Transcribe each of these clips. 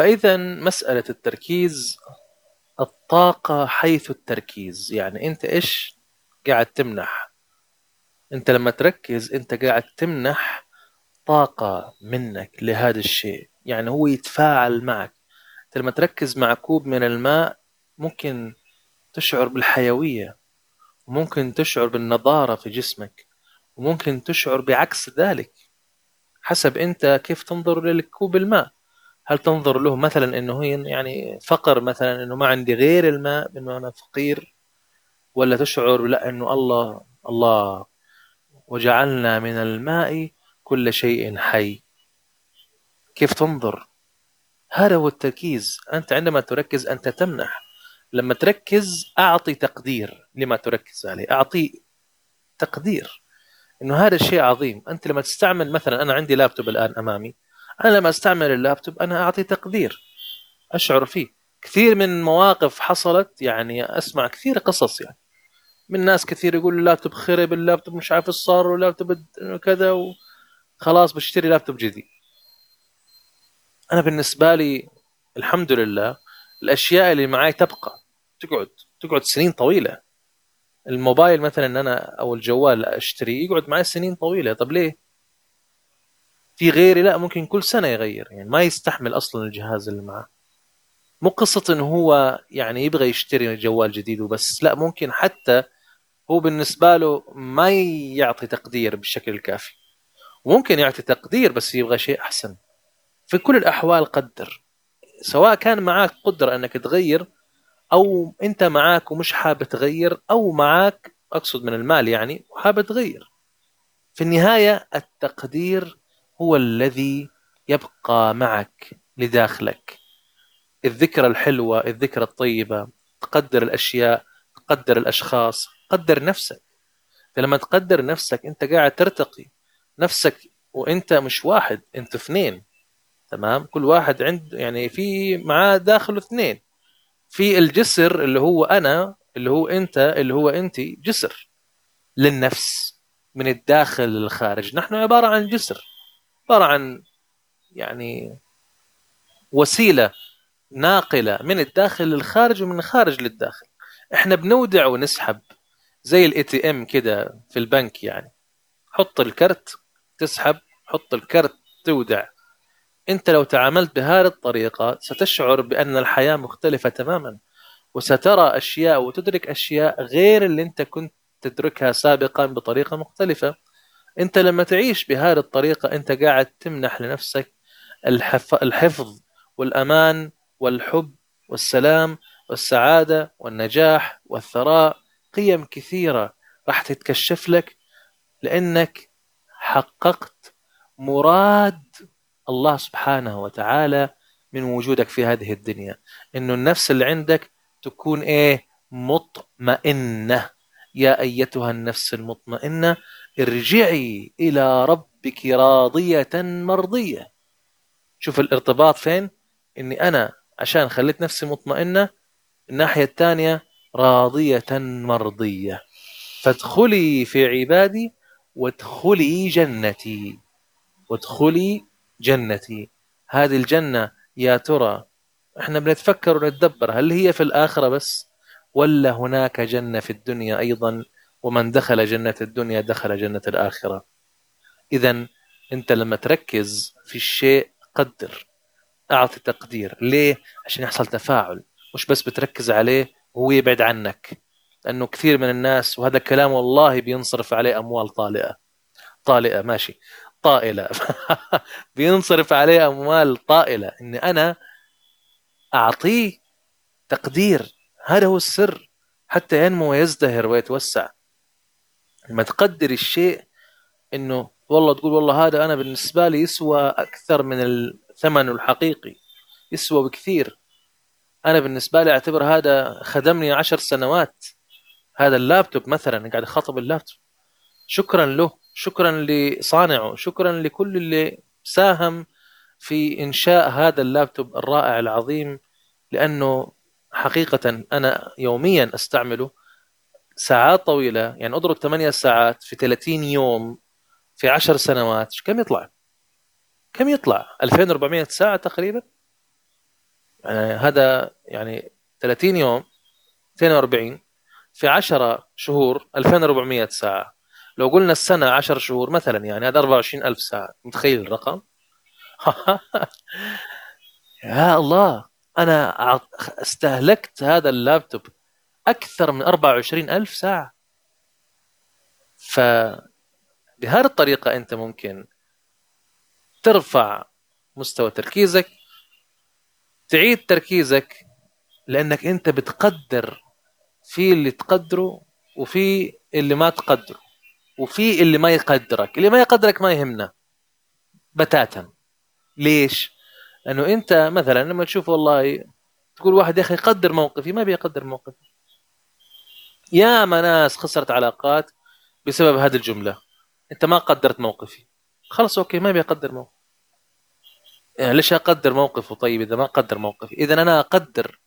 فإذا مسألة التركيز الطاقة حيث التركيز. يعني أنت إيش قاعد تمنح؟ أنت لما تركز أنت قاعد تمنح طاقة منك لهذا الشيء. يعني هو يتفاعل معك. أنت لما تركز مع كوب من الماء ممكن تشعر بالحيوية وممكن تشعر بالنضارة في جسمك وممكن تشعر بعكس ذلك حسب أنت كيف تنظر للكوب الماء. هل تنظر له مثلا إنه يعني فقر مثلا إنه ما عندي غير الماء انه أنا فقير؟ ولا تشعر لا إنه الله الله وجعلنا من الماء كل شيء حي؟ كيف تنظر؟ هذا هو التركيز. أنت عندما تركز أنت تمنح. لما تركز أعطي تقدير لما تركز عليه. أعطي تقدير. إنه هذا الشيء عظيم. أنت لما تستعمل مثلا أنا عندي لابتوب الآن أمامي. أنا لما أستعمل اللابتوب أنا أعطي تقدير أشعر فيه. كثير من مواقف حصلت يعني أسمع كثير قصص يعني. من ناس كثير يقول اللابتوب خرب اللابتوب مش عارف إيش صار واللابتوب كذا وخلاص بشتري لابتوب جديد. أنا بالنسبة لي الحمد لله الأشياء اللي معي تبقى. تقعد تقعد سنين طويلة. الموبايل مثلا أنا أو الجوال اشتري يقعد معي سنين طويلة. طب ليه؟ في غيري لا ممكن كل سنة يغير يعني ما يستحمل أصلا الجهاز اللي معه. مو قصة إنه هو يعني يبغى يشتري جوال جديد وبس لا ممكن حتى هو بالنسبة له ما يعطي تقدير بالشكل الكافي. وممكن يعطي تقدير بس يبغى شيء أحسن. في كل الأحوال قدر. سواء كان معاك قدرة إنك تغير أو أنت معاك ومش حابب تغير أو معاك أقصد من المال يعني وحابب تغير. في النهاية التقدير هو الذي يبقى معك لداخلك. الذكرى الحلوة الذكرى الطيبة تقدر الأشياء تقدر الأشخاص قدر نفسك. فلما تقدر نفسك أنت قاعد ترتقي. نفسك وأنت مش واحد أنت اثنين. تمام؟ كل واحد عنده يعني في معاه داخله اثنين. في الجسر اللي هو أنا اللي هو أنت اللي هو أنت جسر. للنفس من الداخل للخارج. نحن عبارة عن جسر. عبارة عن يعني وسيلة ناقلة من الداخل للخارج ومن الخارج للداخل. إحنا بنودع ونسحب زي ال ATM كده في البنك يعني. حط ال card تسحب حط ال card تودع. أنت لو تعاملت بهذه الطريقة ستشعر بأن الحياة مختلفة تماما وسترى أشياء وتدرك أشياء غير اللي أنت كنت تدركها سابقا بطريقة مختلفة. أنت لما تعيش بهذه الطريقة أنت قاعد تمنح لنفسك الحفظ والأمان والحب والسلام والسعادة والنجاح والثراء. قيم كثيرة راح تتكشف لك لأنك حققت مراد الله سبحانه وتعالى من وجودك في هذه الدنيا. إنه النفس اللي عندك تكون إيه؟ مطمئنة. يا أيتها النفس المطمئنة ارجعي إلى ربك راضية مرضية. شوف الارتباط فين؟ إني أنا عشان خليت نفسي مطمئنة الناحية الثانية راضية مرضية. فادخلي في عبادي وادخلي جنتي. وادخلي جنتي. هذه الجنة يا ترى إحنا بنتفكر ونتدبر هل هي في الآخرة بس ولا هناك جنة في الدنيا أيضا؟ ومن دخل جنة الدنيا دخل جنة الآخرة. إذا أنت لما تركز في الشيء قدر أعطي تقدير. ليه؟ عشان يحصل تفاعل. مش بس بتركز عليه وهو يبعد عنك. لأنه كثير من الناس وهذا كلام والله بينصرف عليه أموال طالئة. طالئة ماشي. طائلة. بينصرف عليه أموال طائلة. إني أنا أعطيه تقدير. هذا هو السر. حتى ينمو ويزدهر ويتوسع. لما تقدر الشيء إنه والله تقول والله هذا أنا بالنسبة لي يسوى أكثر من الثمن الحقيقي يسوى بكثير. أنا بالنسبة لي أعتبر هذا خدمني عشر سنوات. هذا اللابتوب مثلا قاعد أخاطب اللابتوب. شكرا له شكرا لصانعه شكرا لكل اللي ساهم في إنشاء هذا اللابتوب الرائع العظيم لأنه حقيقة أنا يوميا أستعمله ساعات طويلة يعني أضرب 8 ساعات في 30 يوم في 10 سنوات كم يطلع؟ كم يطلع؟ 2400 ساعة تقريبا؟ يعني هذا يعني 30 يوم 42 في 10 شهور 2400 ساعة. لو قلنا السنة 10 شهور مثلا يعني هذا 24000 ساعة. متخيل الرقم؟ يا الله أنا استهلكت هذا اللابتوب. أكثر من 24000 ساعة. فبهذه الطريقة أنت ممكن ترفع مستوى تركيزك تعيد تركيزك لأنك أنت بتقدر في اللي تقدره وفي اللي ما تقدره وفي اللي ما يقدرك. اللي ما يقدرك ما يهمنا. بتاتا. ليش؟ لأنه أنت مثلا لما تشوف والله تقول واحد يا أخي قدر موقفي ما بيقدر موقفي. يا ناس خسرت علاقات بسبب هذه الجملة. أنت ما قدرت موقفي. خلص أوكي ما بيقدر موقف. يعني ليش أقدر موقفه؟ طيب إذا ما قدر موقفي. إذا أنا أقدر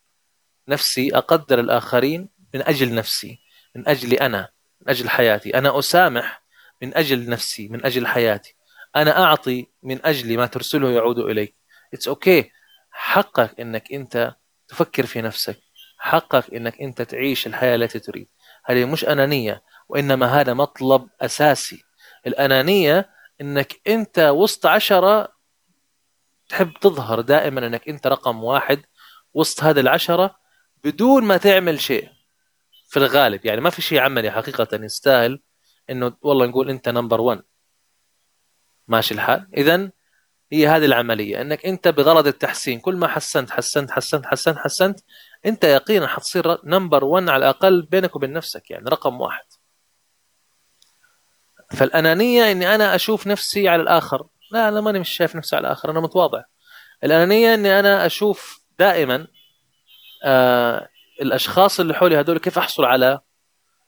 نفسي أقدر الآخرين من أجل نفسي من اجلي أنا من أجل حياتي. أنا أسامح من أجل نفسي من أجل حياتي. أنا أعطي من أجل ما ترسله يعود إليك. it's okay okay. حقك إنك أنت تفكر في نفسك. حقك إنك أنت تعيش الحياة التي تريد. هذه مش أنانية وإنما هذا مطلب أساسي. الأنانية إنك أنت وسط عشرة تحب تظهر دائما إنك أنت رقم واحد وسط هذه العشرة بدون ما تعمل شيء في الغالب. يعني ما في شيء عملي حقيقة يستاهل إنه والله نقول أنت number 1 ماشي الحال؟ اذا هي هذه العملية. إنك أنت بغرض التحسين كل ما حسنت حسنت حسنت حسنت حسنت انت يقينا حتصير number 1 على الأقل بينك وبين نفسك يعني رقم واحد. فالأنانية إني أنا أشوف نفسي على الآخر. لا أنا ماني مش شايف نفسي على الآخر أنا متواضع. الأنانية إني أنا أشوف دائما آه الأشخاص اللي حولي هذول كيف أحصل على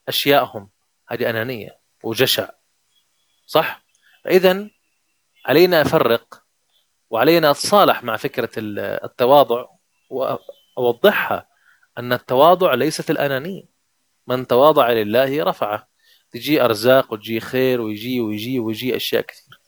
أشيائهم. هذه أنانية وجشع. صح؟ فاذا علينا أفرق وعلينا اتصالح مع فكرة التواضع واوضحها أن التواضع ليست الأنانية. من تواضع لله رفعه. تجي أرزاق وتجي خير ويجي ويجي ويجي أشياء كثير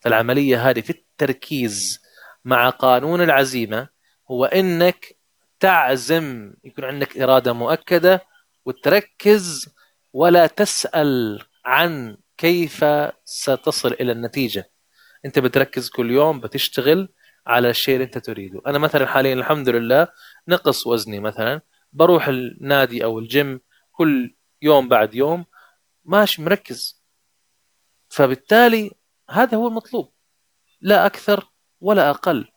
فالعملية هذه في التركيز مع قانون العزيمة هو إنك تعزم يكون عندك إرادة مؤكدة وتركز ولا تسأل عن كيف ستصل إلى النتيجة. أنت بتركز كل يوم بتشتغل على الشيء اللي أنت تريده. أنا مثلا حاليا الحمد لله نقص وزني مثلا بروح النادي أو الجيم كل يوم بعد يوم ماشي مركز. فبالتالي هذا هو المطلوب لا أكثر ولا أقل.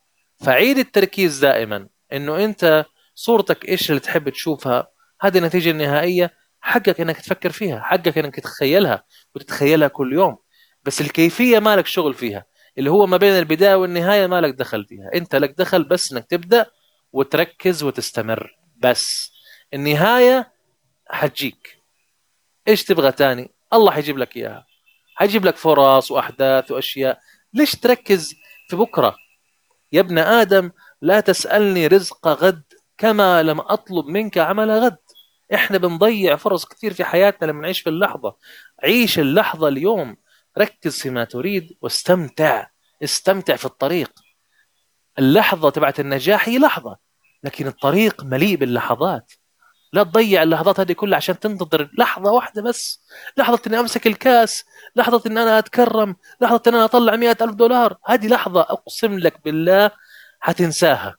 فعيد التركيز دائما إنه أنت صورتك إيش اللي تحب تشوفها هذه النتيجه النهائيه حقك إنك تفكر فيها حقك إنك تتخيلها وتتخيلها كل يوم. بس الكيفية مالك شغل فيها اللي هو ما بين البداية والنهاية مالك دخل فيها. أنت لك دخل بس إنك تبدأ وتركز وتستمر. بس النهاية حتجيك. إيش تبغى تاني؟ الله حيجيب لك إياها. حيجيب لك فرص وأحداث وأشياء. ليش تركز في بكرة؟ يا ابن آدم لا تسألني رزق غد كما لم أطلب منك عمل غد. إحنا بنضيع فرص كثير في حياتنا لما نعيش في اللحظة. عيش اللحظة اليوم. ركز فيما تريد واستمتع. استمتع في الطريق. اللحظة تبعت النجاح هي لحظة لكن الطريق مليء باللحظات. لا تضيع اللحظات هذه كلها عشان تنتظر لحظة واحدة بس. لحظة إني أمسك الكاس لحظة إن أنا أتكرم لحظة إن أنا أطلع مئة ألف دولار. هذه لحظة أقسم لك بالله حتنساها.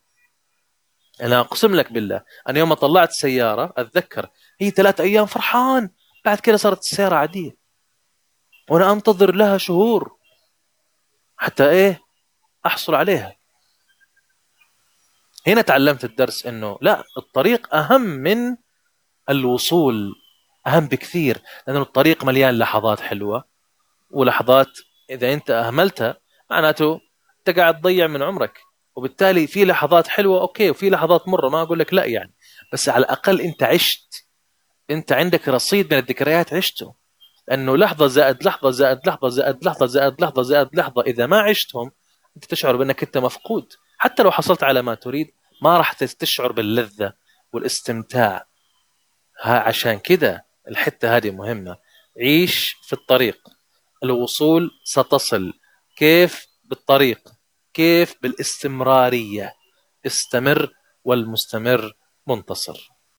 أنا أقسم لك بالله أنا يوم طلعت سيارة أتذكر هي ثلاث أيام فرحان. بعد كده صارت السيارة عادية. وأنا أنتظر لها شهور. حتى إيه؟ أحصل عليها. هنا تعلمت الدرس إنه لا الطريق أهم من الوصول أهم بكثير لأنه الطريق مليان لحظات حلوة ولحظات إذا أنت أهملتها معناته أنت قاعد تضيع من عمرك وبالتالي في لحظات حلوة أوكي وفي لحظات مرة ما أقول لك لا يعني بس على الأقل أنت عشت أنت عندك رصيد من الذكريات عشته انه لحظة زائد لحظة زائد لحظة زائد لحظة زائد لحظة زائد لحظة إذا ما عشتهم أنت تشعر بأنك أنت مفقود. حتى لو حصلت على ما تريد ما راح تشعر باللذة والاستمتاع. ها عشان كده الحتة هذه مهمة. عيش في الطريق. الوصول ستصل. كيف بالطريق؟ كيف بالاستمرارية؟ استمر والمستمر منتصر.